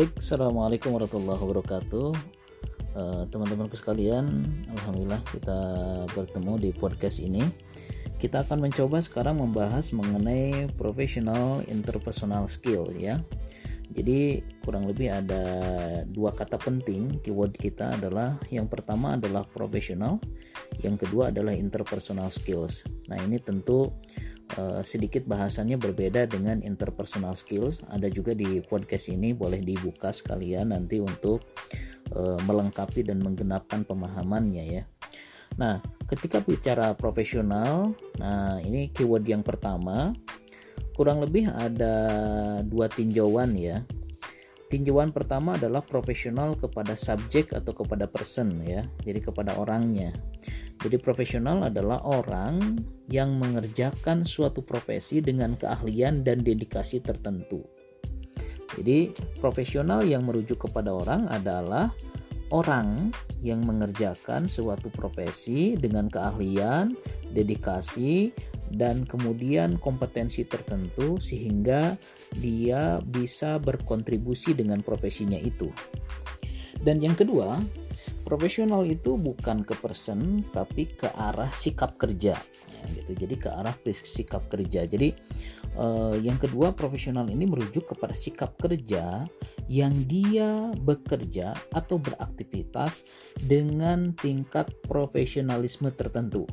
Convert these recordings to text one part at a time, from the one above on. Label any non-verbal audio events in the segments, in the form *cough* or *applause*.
Baik, assalamualaikum warahmatullahi wabarakatuh. Uh, teman-temanku sekalian, alhamdulillah kita bertemu di podcast ini. Kita akan mencoba sekarang membahas mengenai professional interpersonal skill ya. Jadi kurang lebih ada dua kata penting keyword kita adalah yang pertama adalah profesional, yang kedua adalah interpersonal skills. Nah ini tentu uh, sedikit bahasannya berbeda dengan interpersonal skills. Ada juga di podcast ini boleh dibuka sekalian nanti untuk uh, melengkapi dan menggenapkan pemahamannya ya. Nah ketika bicara profesional, nah ini keyword yang pertama kurang lebih ada dua tinjauan ya. Tinjauan pertama adalah profesional kepada subjek atau kepada person ya. Jadi kepada orangnya. Jadi profesional adalah orang yang mengerjakan suatu profesi dengan keahlian dan dedikasi tertentu. Jadi profesional yang merujuk kepada orang adalah orang yang mengerjakan suatu profesi dengan keahlian, dedikasi, dan kemudian kompetensi tertentu sehingga dia bisa berkontribusi dengan profesinya itu. Dan yang kedua, profesional itu bukan ke person tapi ke arah sikap kerja ya, gitu. Jadi ke arah sikap kerja. Jadi eh, yang kedua profesional ini merujuk kepada sikap kerja yang dia bekerja atau beraktivitas dengan tingkat profesionalisme tertentu.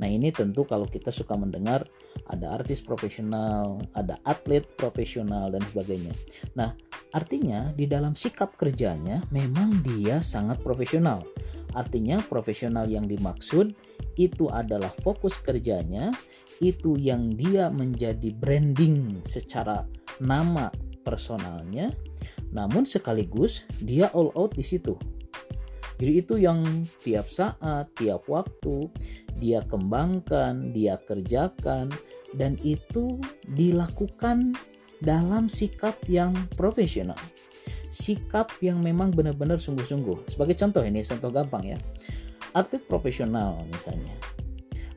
Nah, ini tentu kalau kita suka mendengar ada artis profesional, ada atlet profesional dan sebagainya. Nah, artinya di dalam sikap kerjanya memang dia sangat profesional. Artinya profesional yang dimaksud itu adalah fokus kerjanya, itu yang dia menjadi branding secara nama personalnya, namun sekaligus dia all out di situ. Jadi itu yang tiap saat, tiap waktu dia kembangkan, dia kerjakan dan itu dilakukan dalam sikap yang profesional. Sikap yang memang benar-benar sungguh-sungguh. Sebagai contoh ini, contoh gampang ya. Atlet profesional misalnya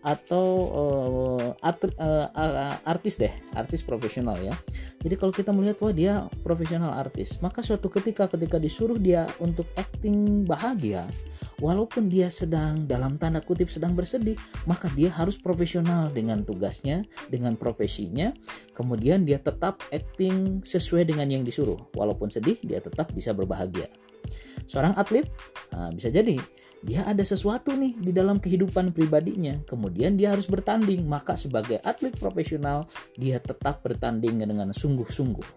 atau uh, art, uh, artis deh, artis profesional ya. Jadi kalau kita melihat wah dia profesional artis, maka suatu ketika ketika disuruh dia untuk acting bahagia, walaupun dia sedang dalam tanda kutip sedang bersedih, maka dia harus profesional dengan tugasnya, dengan profesinya, kemudian dia tetap acting sesuai dengan yang disuruh. Walaupun sedih, dia tetap bisa berbahagia. Seorang atlet nah, bisa jadi dia ada sesuatu nih di dalam kehidupan pribadinya. Kemudian dia harus bertanding, maka sebagai atlet profesional dia tetap bertanding dengan sungguh-sungguh.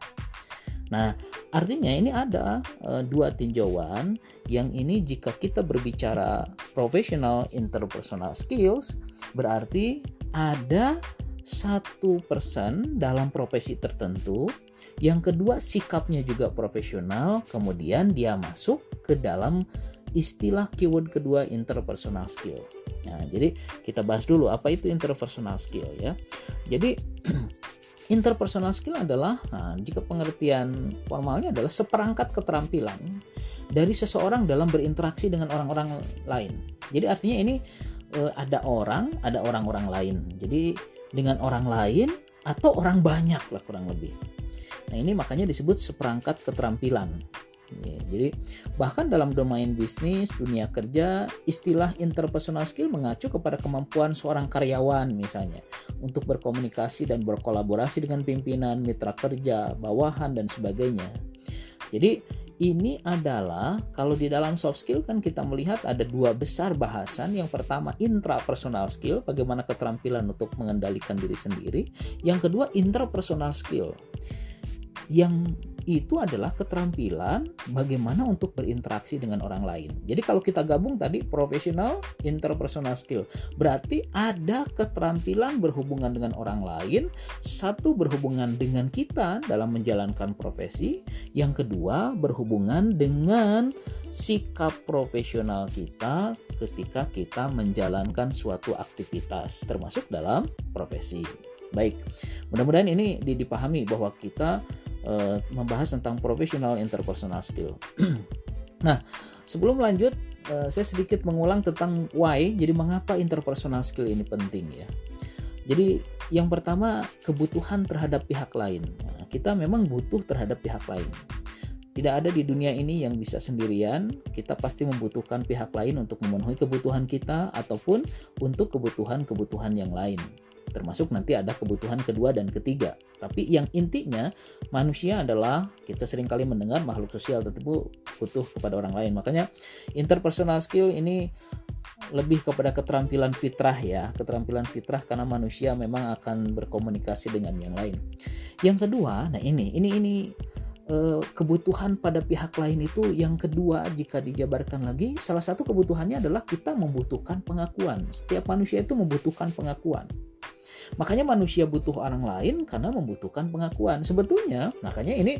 Nah, artinya ini ada uh, dua tinjauan yang ini jika kita berbicara profesional interpersonal skills berarti ada satu person dalam profesi tertentu yang kedua sikapnya juga profesional kemudian dia masuk ke dalam istilah keyword kedua interpersonal skill. Nah, jadi kita bahas dulu apa itu interpersonal skill ya. Jadi *clears throat* interpersonal skill adalah nah, jika pengertian formalnya adalah seperangkat keterampilan dari seseorang dalam berinteraksi dengan orang-orang lain. Jadi artinya ini eh, ada orang, ada orang-orang lain. Jadi dengan orang lain atau orang banyak lah kurang lebih. Nah ini makanya disebut seperangkat keterampilan. Ya, jadi bahkan dalam domain bisnis, dunia kerja, istilah interpersonal skill mengacu kepada kemampuan seorang karyawan misalnya untuk berkomunikasi dan berkolaborasi dengan pimpinan, mitra kerja, bawahan dan sebagainya. Jadi ini adalah kalau di dalam soft skill kan kita melihat ada dua besar bahasan. Yang pertama intrapersonal skill, bagaimana keterampilan untuk mengendalikan diri sendiri. Yang kedua interpersonal skill. Yang itu adalah keterampilan bagaimana untuk berinteraksi dengan orang lain. Jadi kalau kita gabung tadi profesional interpersonal skill, berarti ada keterampilan berhubungan dengan orang lain, satu berhubungan dengan kita dalam menjalankan profesi, yang kedua berhubungan dengan sikap profesional kita ketika kita menjalankan suatu aktivitas termasuk dalam profesi. Baik, mudah-mudahan ini dipahami bahwa kita uh, membahas tentang professional interpersonal skill. *clears throat* nah, sebelum lanjut, uh, saya sedikit mengulang tentang why. Jadi mengapa interpersonal skill ini penting ya? Jadi yang pertama kebutuhan terhadap pihak lain. Nah, kita memang butuh terhadap pihak lain. Tidak ada di dunia ini yang bisa sendirian. Kita pasti membutuhkan pihak lain untuk memenuhi kebutuhan kita ataupun untuk kebutuhan-kebutuhan yang lain. Termasuk nanti ada kebutuhan kedua dan ketiga. Tapi yang intinya manusia adalah kita sering kali mendengar makhluk sosial tentu butuh kepada orang lain. Makanya interpersonal skill ini lebih kepada keterampilan fitrah ya, keterampilan fitrah karena manusia memang akan berkomunikasi dengan yang lain. Yang kedua, nah ini ini ini eh, kebutuhan pada pihak lain itu yang kedua jika dijabarkan lagi salah satu kebutuhannya adalah kita membutuhkan pengakuan. Setiap manusia itu membutuhkan pengakuan. Makanya manusia butuh orang lain karena membutuhkan pengakuan. Sebetulnya, makanya ini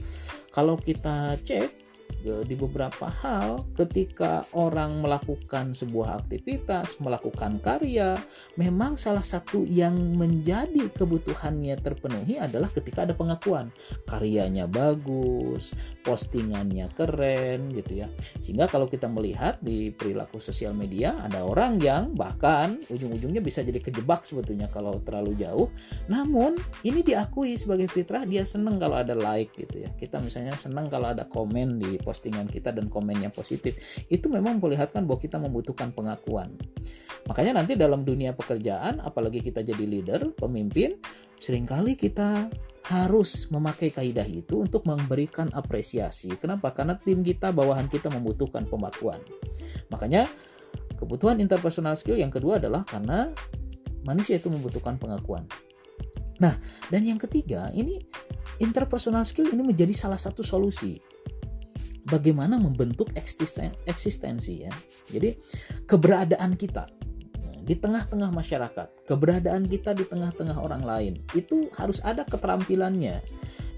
kalau kita cek di beberapa hal ketika orang melakukan sebuah aktivitas, melakukan karya, memang salah satu yang menjadi kebutuhannya terpenuhi adalah ketika ada pengakuan. Karyanya bagus, postingannya keren gitu ya. Sehingga kalau kita melihat di perilaku sosial media ada orang yang bahkan ujung-ujungnya bisa jadi kejebak sebetulnya kalau terlalu jauh. Namun ini diakui sebagai fitrah dia seneng kalau ada like gitu ya. Kita misalnya seneng kalau ada komen di postingan kita dan komennya positif itu memang memperlihatkan bahwa kita membutuhkan pengakuan makanya nanti dalam dunia pekerjaan apalagi kita jadi leader pemimpin sering kali kita harus memakai kaidah itu untuk memberikan apresiasi. Kenapa? Karena tim kita, bawahan kita membutuhkan pengakuan. Makanya kebutuhan interpersonal skill yang kedua adalah karena manusia itu membutuhkan pengakuan. Nah, dan yang ketiga, ini interpersonal skill ini menjadi salah satu solusi bagaimana membentuk eksistensi ya. Jadi keberadaan kita di tengah-tengah masyarakat, keberadaan kita di tengah-tengah orang lain itu harus ada keterampilannya.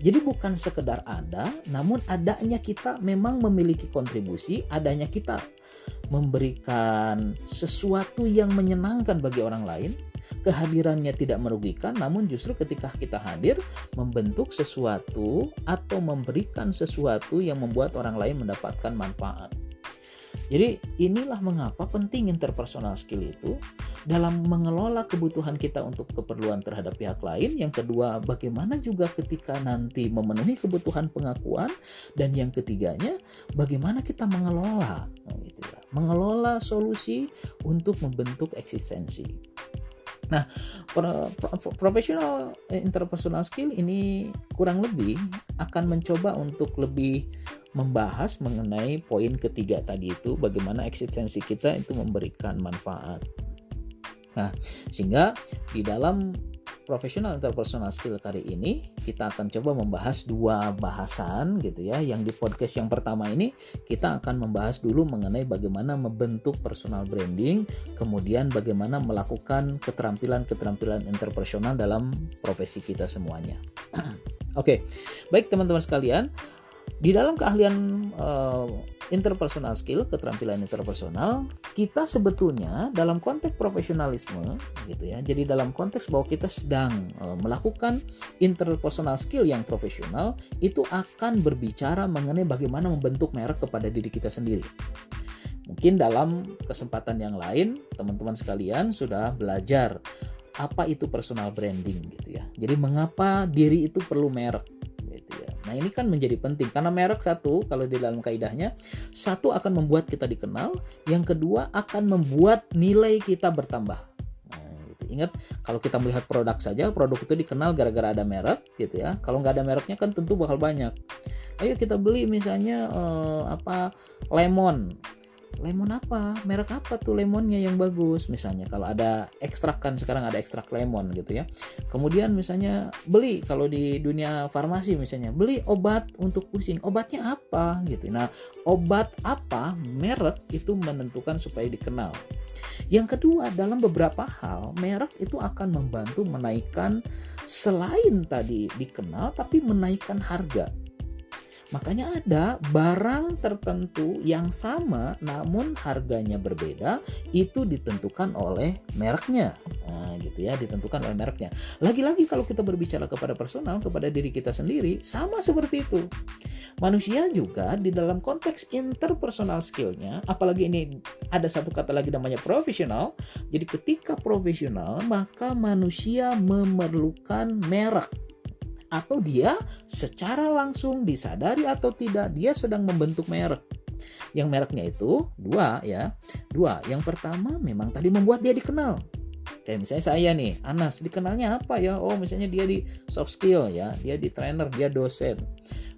Jadi bukan sekedar ada, namun adanya kita memang memiliki kontribusi, adanya kita memberikan sesuatu yang menyenangkan bagi orang lain, kehadirannya tidak merugikan, namun justru ketika kita hadir membentuk sesuatu atau memberikan sesuatu yang membuat orang lain mendapatkan manfaat. Jadi inilah mengapa penting interpersonal skill itu dalam mengelola kebutuhan kita untuk keperluan terhadap pihak lain. Yang kedua, bagaimana juga ketika nanti memenuhi kebutuhan pengakuan dan yang ketiganya, bagaimana kita mengelola gitu ya. Mengelola solusi untuk membentuk eksistensi. Nah, profesional interpersonal skill ini kurang lebih akan mencoba untuk lebih membahas mengenai poin ketiga tadi itu bagaimana eksistensi kita itu memberikan manfaat. Nah, sehingga di dalam profesional interpersonal skill kali ini kita akan coba membahas dua bahasan gitu ya. Yang di podcast yang pertama ini kita akan membahas dulu mengenai bagaimana membentuk personal branding, kemudian bagaimana melakukan keterampilan-keterampilan interpersonal dalam profesi kita semuanya. *clears throat* Oke, okay. baik teman-teman sekalian, di dalam keahlian uh, interpersonal skill, keterampilan interpersonal, kita sebetulnya dalam konteks profesionalisme gitu ya. Jadi dalam konteks bahwa kita sedang uh, melakukan interpersonal skill yang profesional, itu akan berbicara mengenai bagaimana membentuk merek kepada diri kita sendiri. Mungkin dalam kesempatan yang lain, teman-teman sekalian sudah belajar apa itu personal branding gitu ya. Jadi mengapa diri itu perlu merek Nah ini kan menjadi penting karena merek satu kalau di dalam kaidahnya satu akan membuat kita dikenal, yang kedua akan membuat nilai kita bertambah. Nah, gitu. Ingat kalau kita melihat produk saja, produk itu dikenal gara-gara ada merek gitu ya. Kalau nggak ada mereknya kan tentu bakal banyak. Ayo kita beli misalnya eh, apa lemon lemon apa? Merek apa tuh lemonnya yang bagus? Misalnya kalau ada ekstrak kan sekarang ada ekstrak lemon gitu ya. Kemudian misalnya beli kalau di dunia farmasi misalnya beli obat untuk pusing. Obatnya apa gitu. Nah obat apa merek itu menentukan supaya dikenal. Yang kedua dalam beberapa hal merek itu akan membantu menaikkan selain tadi dikenal tapi menaikkan harga Makanya ada barang tertentu yang sama namun harganya berbeda itu ditentukan oleh mereknya. Nah, gitu ya, ditentukan oleh mereknya. Lagi-lagi kalau kita berbicara kepada personal, kepada diri kita sendiri, sama seperti itu. Manusia juga di dalam konteks interpersonal skillnya, apalagi ini ada satu kata lagi namanya profesional. Jadi ketika profesional, maka manusia memerlukan merek atau dia secara langsung disadari atau tidak dia sedang membentuk merek. Yang mereknya itu dua ya. Dua. Yang pertama memang tadi membuat dia dikenal. Kayak misalnya saya nih, Anas, dikenalnya apa ya? Oh, misalnya dia di soft skill ya, dia di trainer, dia dosen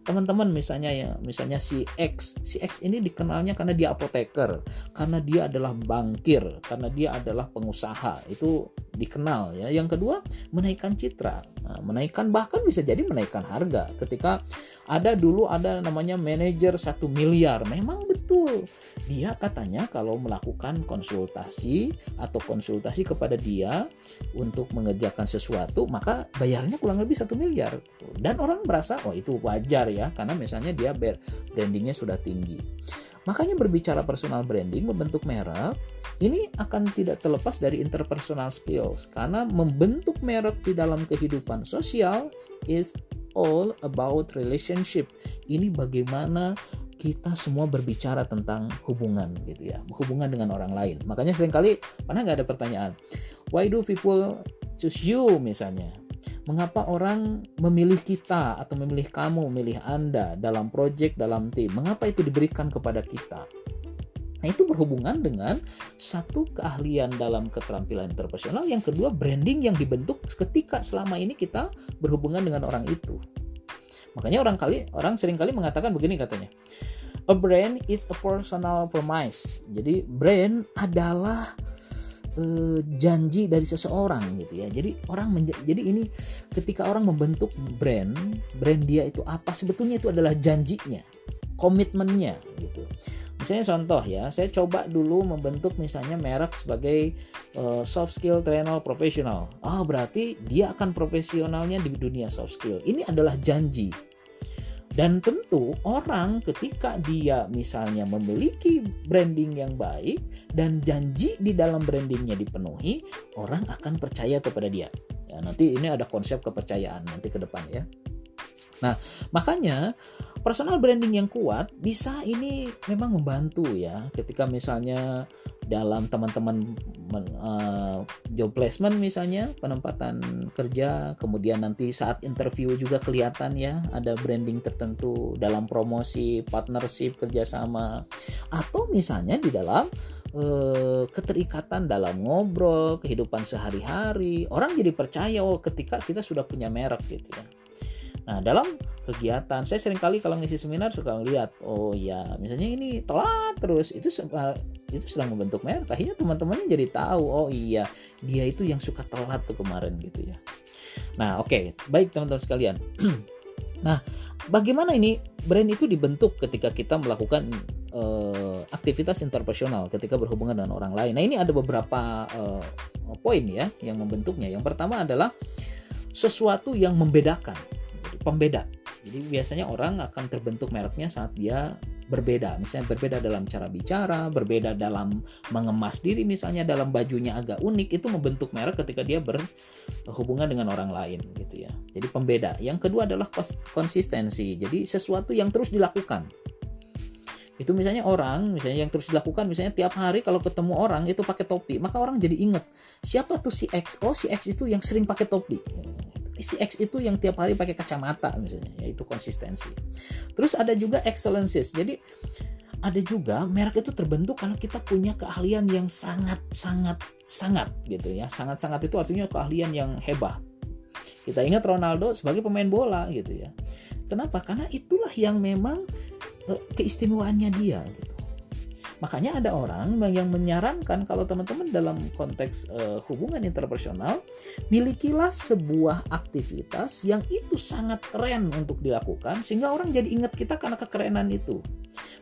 teman-teman misalnya ya misalnya si X. Si X ini dikenalnya karena dia apoteker karena dia adalah bankir karena dia adalah pengusaha. Itu dikenal ya. Yang kedua menaikkan citra. Nah, menaikkan bahkan bisa jadi menaikkan harga. Ketika ada dulu ada namanya manajer satu miliar memang betul dia katanya kalau melakukan konsultasi atau konsultasi kepada dia untuk mengerjakan sesuatu maka bayarnya kurang lebih satu miliar. Dan orang merasa oh itu wajar ya karena misalnya dia brandingnya sudah tinggi. Makanya berbicara personal branding membentuk merek ini akan tidak terlepas dari interpersonal skills. Karena membentuk merek di dalam kehidupan sosial is all about relationship. Ini bagaimana kita semua berbicara tentang hubungan gitu ya hubungan dengan orang lain makanya sering kali pernah nggak ada pertanyaan why do people choose you misalnya Mengapa orang memilih kita atau memilih kamu, memilih Anda dalam proyek, dalam tim? Mengapa itu diberikan kepada kita? Nah, itu berhubungan dengan satu keahlian dalam keterampilan interpersonal, yang kedua branding yang dibentuk ketika selama ini kita berhubungan dengan orang itu. Makanya orang kali orang sering kali mengatakan begini katanya. A brand is a personal promise. Jadi brand adalah uh, janji dari seseorang gitu ya. Jadi orang jadi ini ketika orang membentuk brand, brand dia itu apa sebetulnya itu adalah janjinya, komitmennya gitu. Misalnya contoh ya, saya coba dulu membentuk misalnya merek sebagai uh, soft skill trainer profesional. Ah, oh, berarti dia akan profesionalnya di dunia soft skill. Ini adalah janji dan tentu orang ketika dia misalnya memiliki branding yang baik dan janji di dalam brandingnya dipenuhi, orang akan percaya kepada dia. Ya, nanti ini ada konsep kepercayaan nanti ke depan ya. Nah, makanya personal branding yang kuat bisa ini memang membantu ya. Ketika misalnya dalam teman-teman uh, job placement misalnya penempatan kerja kemudian nanti saat interview juga kelihatan ya ada branding tertentu dalam promosi partnership kerjasama. Atau misalnya di dalam uh, keterikatan dalam ngobrol kehidupan sehari-hari orang jadi percaya oh ketika kita sudah punya merek gitu ya Nah, dalam kegiatan saya sering kali kalau ngisi seminar suka ngeliat oh ya misalnya ini telat terus itu itu sedang membentuk merek. Akhirnya teman-temannya jadi tahu oh iya dia itu yang suka telat tuh kemarin gitu ya. Nah oke okay. baik teman-teman sekalian. *clears throat* Nah bagaimana ini brand itu dibentuk ketika kita melakukan uh, aktivitas interpersonal ketika berhubungan dengan orang lain? Nah ini ada beberapa uh, poin ya yang membentuknya. Yang pertama adalah sesuatu yang membedakan pembeda. Jadi biasanya orang akan terbentuk mereknya saat dia berbeda. Misalnya berbeda dalam cara bicara, berbeda dalam mengemas diri misalnya dalam bajunya agak unik itu membentuk merek ketika dia berhubungan dengan orang lain gitu ya. Jadi pembeda. Yang kedua adalah konsistensi. Jadi sesuatu yang terus dilakukan. Itu misalnya orang, misalnya yang terus dilakukan misalnya tiap hari kalau ketemu orang itu pakai topi, maka orang jadi ingat siapa tuh si X. Oh, si X itu yang sering pakai topi si X itu yang tiap hari pakai kacamata misalnya. Yaitu konsistensi. Terus ada juga excellences. Jadi ada juga merek itu terbentuk karena kita punya keahlian yang sangat sangat sangat gitu ya. Sangat sangat itu artinya keahlian yang hebat. Kita ingat Ronaldo sebagai pemain bola gitu ya. Kenapa? Karena itulah yang memang eh, keistimewaannya dia gitu Makanya ada orang yang menyarankan kalau teman-teman dalam konteks uh, hubungan interpersonal milikilah sebuah aktivitas yang itu sangat keren untuk dilakukan sehingga orang jadi ingat kita karena kekerenan itu.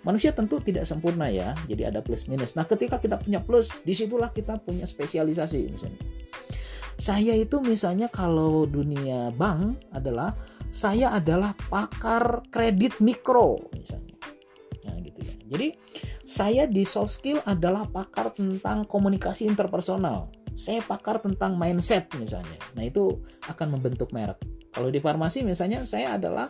Manusia tentu tidak sempurna ya, jadi ada plus minus. Nah, ketika kita punya plus, di situlah kita punya spesialisasi misalnya. Saya itu misalnya kalau dunia bank adalah saya adalah pakar kredit mikro misalnya jadi saya di soft skill adalah pakar tentang komunikasi interpersonal. Saya pakar tentang mindset misalnya. Nah itu akan membentuk merek. Kalau di farmasi misalnya saya adalah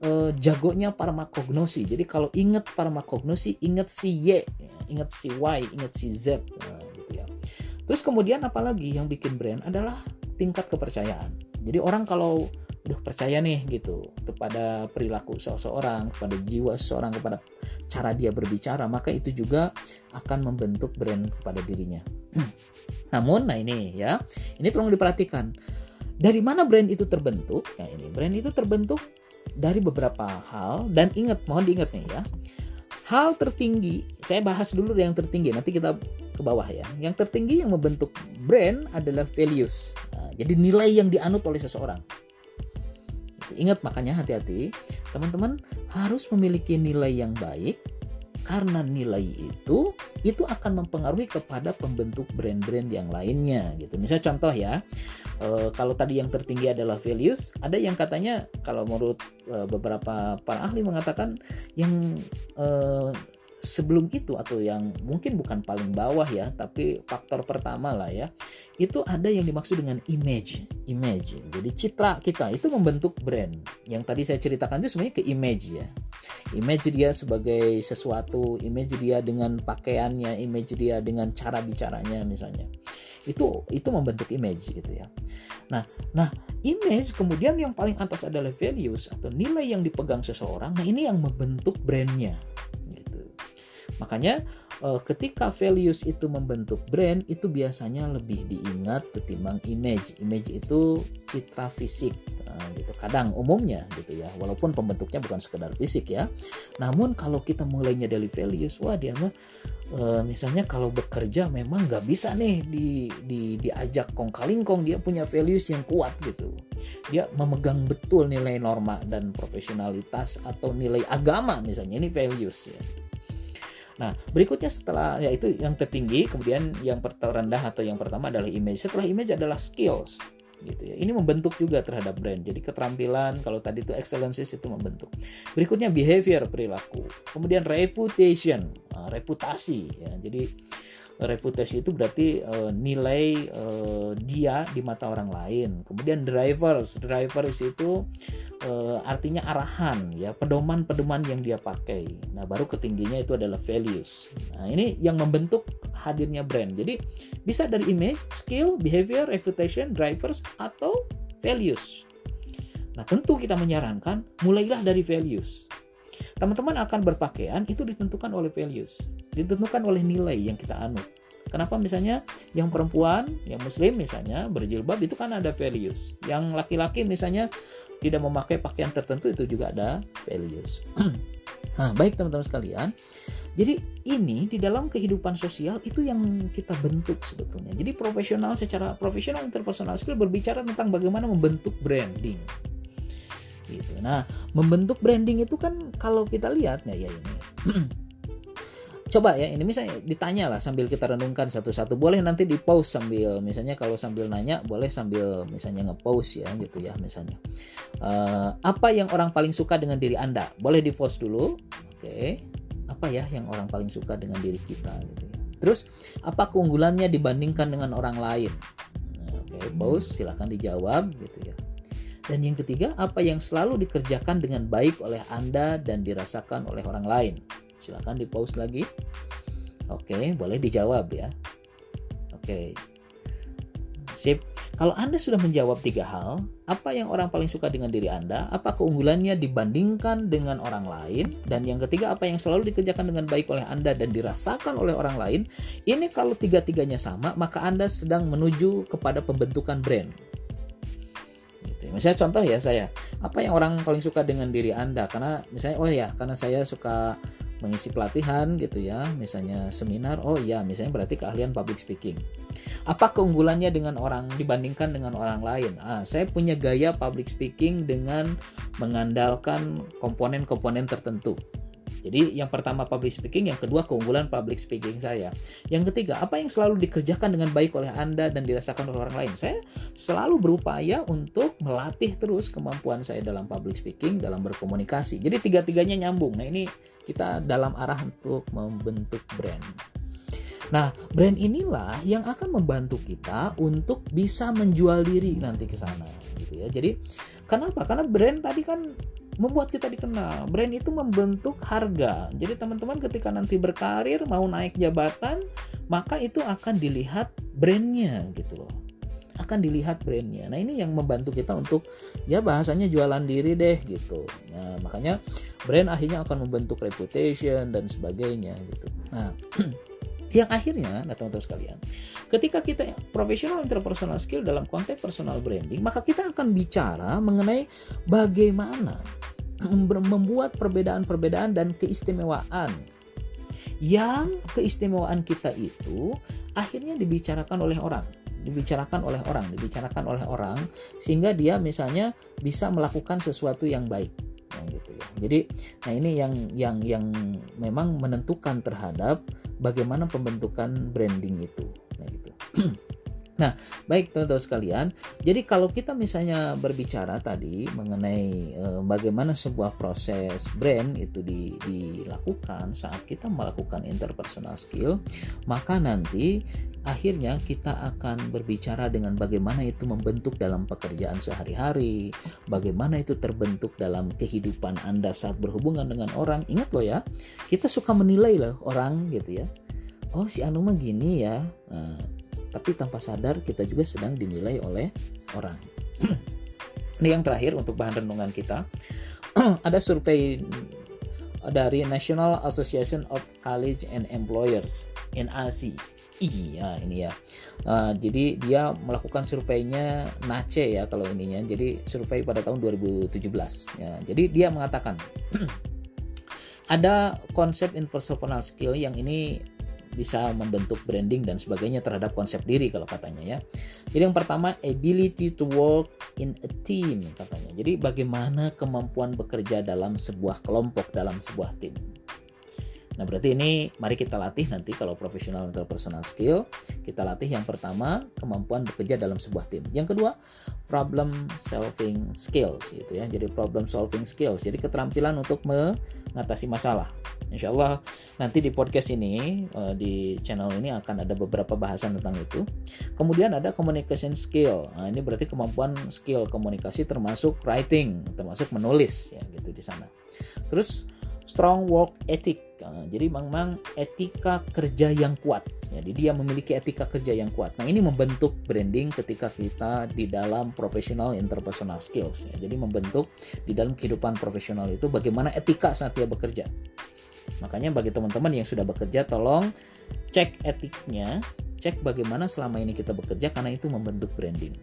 uh, jagonya farmakognosi. Jadi kalau ingat farmakognosi, ingat si Y, ingat si Y, ingat si Z, nah, gitu ya. Terus kemudian apalagi yang bikin brand adalah tingkat kepercayaan. Jadi orang kalau udah percaya nih gitu kepada perilaku seseorang, kepada jiwa seseorang, kepada cara dia berbicara, maka itu juga akan membentuk brand kepada dirinya. *clears throat* Namun, nah ini ya, ini tolong diperhatikan. Dari mana brand itu terbentuk? Nah ini, brand itu terbentuk dari beberapa hal dan ingat, mohon diingat nih ya. Hal tertinggi, saya bahas dulu yang tertinggi, nanti kita ke bawah ya. Yang tertinggi yang membentuk brand adalah values. Nah, jadi nilai yang dianut oleh seseorang. Ingat makanya hati-hati, teman-teman harus memiliki nilai yang baik karena nilai itu itu akan mempengaruhi kepada pembentuk brand-brand yang lainnya gitu. Misalnya contoh ya, e, kalau tadi yang tertinggi adalah values, ada yang katanya kalau menurut e, beberapa para ahli mengatakan yang e, sebelum itu atau yang mungkin bukan paling bawah ya, tapi faktor pertama lah ya, itu ada yang dimaksud dengan image, image. Jadi citra kita itu membentuk brand. Yang tadi saya ceritakan itu sebenarnya ke image ya. Image dia sebagai sesuatu, image dia dengan pakaiannya, image dia dengan cara bicaranya misalnya. Itu itu membentuk image gitu ya. Nah, nah image kemudian yang paling atas adalah values atau nilai yang dipegang seseorang. Nah, ini yang membentuk brandnya Makanya uh, ketika values itu membentuk brand itu biasanya lebih diingat ketimbang image. Image itu citra fisik uh, gitu. Kadang umumnya gitu ya. Walaupun pembentuknya bukan sekedar fisik ya. Namun kalau kita mulainya dari values, wah dia mah uh, misalnya kalau bekerja memang nggak bisa nih di, di diajak kong kalingkong dia punya values yang kuat gitu. Dia memegang betul nilai norma dan profesionalitas atau nilai agama misalnya ini values ya Nah, berikutnya setelah ya itu yang tertinggi, kemudian yang terendah atau yang pertama adalah image. Setelah image adalah skills gitu ya. Ini membentuk juga terhadap brand. Jadi keterampilan kalau tadi itu excellences itu membentuk. Berikutnya behavior perilaku. Kemudian reputation, nah, reputasi ya. Jadi reputasi itu berarti uh, nilai uh, dia di mata orang lain. Kemudian drivers, drivers itu uh, artinya arahan ya, pedoman-pedoman yang dia pakai. Nah, baru ketingginya itu adalah values. Nah, ini yang membentuk hadirnya brand. Jadi bisa dari image, skill, behavior, reputation, drivers atau values. Nah, tentu kita menyarankan mulailah dari values. Teman-teman akan berpakaian itu ditentukan oleh values, ditentukan oleh nilai yang kita anut. Kenapa misalnya yang perempuan, yang muslim misalnya berjilbab itu kan ada values. Yang laki-laki misalnya tidak memakai pakaian tertentu itu juga ada values. *clears throat* nah, baik teman-teman sekalian. Jadi ini di dalam kehidupan sosial itu yang kita bentuk sebetulnya. Jadi profesional secara profesional interpersonal skill berbicara tentang bagaimana membentuk branding gitu. Nah, membentuk branding itu kan kalau kita lihat ya ya ini. *clears throat* Coba ya, ini misalnya ditanya lah sambil kita renungkan satu-satu. Boleh nanti di pause sambil misalnya kalau sambil nanya boleh sambil misalnya nge-pause ya gitu ya misalnya. Uh, apa yang orang paling suka dengan diri Anda? Boleh di pause dulu. Oke. Okay. Apa ya yang orang paling suka dengan diri kita gitu ya. Terus apa keunggulannya dibandingkan dengan orang lain? Nah, Oke, okay, pause silahkan dijawab gitu ya. Dan yang ketiga, apa yang selalu dikerjakan dengan baik oleh Anda dan dirasakan oleh orang lain? Silahkan di pause lagi. Oke, boleh dijawab ya. Oke. Sip. Kalau Anda sudah menjawab tiga hal, apa yang orang paling suka dengan diri Anda, apa keunggulannya dibandingkan dengan orang lain, dan yang ketiga apa yang selalu dikerjakan dengan baik oleh Anda dan dirasakan oleh orang lain, ini kalau tiga-tiganya sama, maka Anda sedang menuju kepada pembentukan brand. Misalnya contoh ya saya, apa yang orang paling suka dengan diri Anda? Karena misalnya oh ya, karena saya suka mengisi pelatihan gitu ya, misalnya seminar, oh iya, misalnya berarti keahlian public speaking. Apa keunggulannya dengan orang dibandingkan dengan orang lain? Ah, saya punya gaya public speaking dengan mengandalkan komponen-komponen tertentu. Jadi yang pertama public speaking, yang kedua keunggulan public speaking saya. Yang ketiga, apa yang selalu dikerjakan dengan baik oleh Anda dan dirasakan oleh orang lain? Saya selalu berupaya untuk melatih terus kemampuan saya dalam public speaking, dalam berkomunikasi. Jadi tiga-tiganya nyambung. Nah, ini kita dalam arah untuk membentuk brand. Nah, brand inilah yang akan membantu kita untuk bisa menjual diri nanti ke sana gitu ya. Jadi, kenapa? Karena brand tadi kan membuat kita dikenal. Brand itu membentuk harga. Jadi teman-teman ketika nanti berkarir mau naik jabatan, maka itu akan dilihat brandnya gitu loh. akan dilihat brandnya. Nah ini yang membantu kita untuk ya bahasanya jualan diri deh gitu. Nah makanya brand akhirnya akan membentuk reputation dan sebagainya gitu. Nah *clears throat* yang akhirnya, nah teman-teman sekalian, ketika kita profesional interpersonal skill dalam konteks personal branding, maka kita akan bicara mengenai bagaimana membuat perbedaan-perbedaan dan keistimewaan. Yang keistimewaan kita itu akhirnya dibicarakan oleh orang dibicarakan oleh orang dibicarakan oleh orang sehingga dia misalnya bisa melakukan sesuatu yang baik nah, gitu ya. Jadi nah ini yang yang yang memang menentukan terhadap bagaimana pembentukan branding itu. Nah gitu *clears throat* Nah, baik teman-teman sekalian. Jadi kalau kita misalnya berbicara tadi mengenai e, bagaimana sebuah proses brand itu di, dilakukan saat kita melakukan interpersonal skill, maka nanti akhirnya kita akan berbicara dengan bagaimana itu membentuk dalam pekerjaan sehari-hari, bagaimana itu terbentuk dalam kehidupan Anda saat berhubungan dengan orang. Ingat loh ya, kita suka menilai loh orang gitu ya. Oh si Anu mah gini ya. Nah, tapi tanpa sadar kita juga sedang dinilai oleh orang. *clears throat* Ini yang terakhir untuk bahan renungan kita. *clears throat* Ada survei dari National Association of College and Employers NAC. Iya ini ya. Uh, jadi dia melakukan surveinya NACE ya kalau ininya. Jadi survei pada tahun 2017. Ya, jadi dia mengatakan *clears throat* ada konsep interpersonal skill yang ini bisa membentuk branding dan sebagainya terhadap konsep diri kalau katanya ya. Jadi yang pertama ability to work in a team katanya. Jadi bagaimana kemampuan bekerja dalam sebuah kelompok dalam sebuah tim. Nah, berarti ini mari kita latih nanti kalau profesional interpersonal skill, kita latih yang pertama kemampuan bekerja dalam sebuah tim. Yang kedua, problem solving skills gitu ya. Jadi problem solving skills. Jadi keterampilan untuk mengatasi masalah. Insya Allah nanti di podcast ini eh, di channel ini akan ada beberapa bahasan tentang itu. Kemudian ada communication skill. Nah, ini berarti kemampuan skill komunikasi termasuk writing, termasuk menulis ya gitu di sana. Terus strong work ethic. Nah, jadi memang etika kerja yang kuat. Jadi dia memiliki etika kerja yang kuat. Nah ini membentuk branding ketika kita di dalam professional interpersonal skills. Ya. Jadi membentuk di dalam kehidupan profesional itu bagaimana etika saat dia bekerja. Makanya bagi teman-teman yang sudah bekerja, tolong cek etiknya, cek bagaimana selama ini kita bekerja karena itu membentuk branding.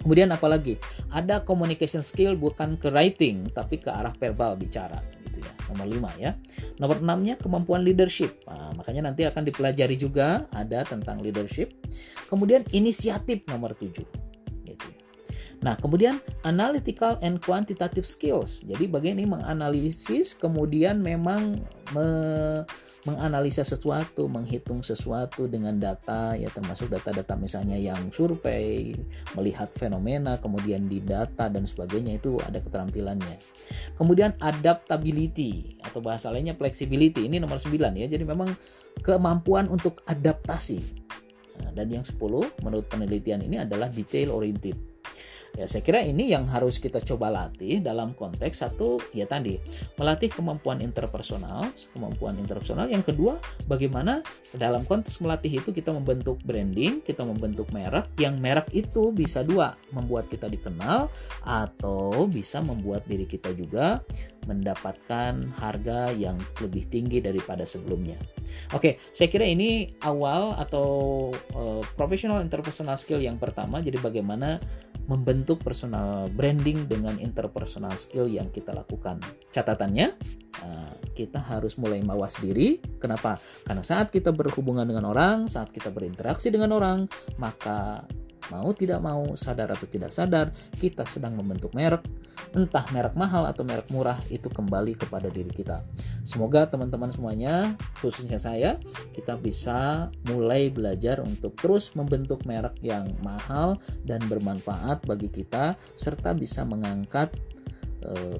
Kemudian apalagi ada communication skill bukan ke writing tapi ke arah verbal bicara gitu ya. Nomor 5 ya. Nomor 6-nya kemampuan leadership. Nah, makanya nanti akan dipelajari juga ada tentang leadership. Kemudian inisiatif nomor 7 gitu ya. Nah, kemudian analytical and quantitative skills. Jadi bagian ini menganalisis kemudian memang me menganalisa sesuatu, menghitung sesuatu dengan data ya termasuk data-data misalnya yang survei, melihat fenomena, kemudian di data dan sebagainya itu ada keterampilannya. Kemudian adaptability atau bahasa lainnya flexibility ini nomor 9 ya. Jadi memang kemampuan untuk adaptasi. Nah, dan yang 10 menurut penelitian ini adalah detail oriented Ya, saya kira ini yang harus kita coba latih dalam konteks satu ya tadi melatih kemampuan interpersonal, kemampuan interpersonal. Yang kedua, bagaimana dalam konteks melatih itu kita membentuk branding, kita membentuk merek yang merek itu bisa dua, membuat kita dikenal atau bisa membuat diri kita juga mendapatkan harga yang lebih tinggi daripada sebelumnya. Oke, saya kira ini awal atau uh, professional interpersonal skill yang pertama. Jadi bagaimana membentuk personal branding dengan interpersonal skill yang kita lakukan. Catatannya, eh, kita harus mulai mawas diri. Kenapa? Karena saat kita berhubungan dengan orang, saat kita berinteraksi dengan orang, maka mau tidak mau, sadar atau tidak sadar, kita sedang membentuk merek, entah merek mahal atau merek murah, itu kembali kepada diri kita. Semoga teman-teman semuanya, khususnya saya, kita bisa mulai belajar untuk terus membentuk merek yang mahal dan bermanfaat bagi kita, serta bisa mengangkat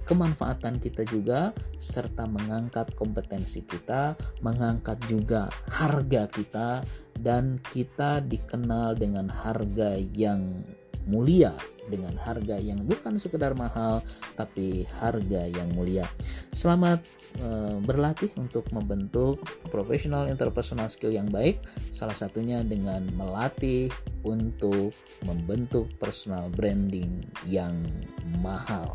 kemanfaatan kita juga serta mengangkat kompetensi kita, mengangkat juga harga kita dan kita dikenal dengan harga yang mulia dengan harga yang bukan sekedar mahal tapi harga yang mulia. Selamat uh, berlatih untuk membentuk professional interpersonal skill yang baik salah satunya dengan melatih untuk membentuk personal branding yang mahal.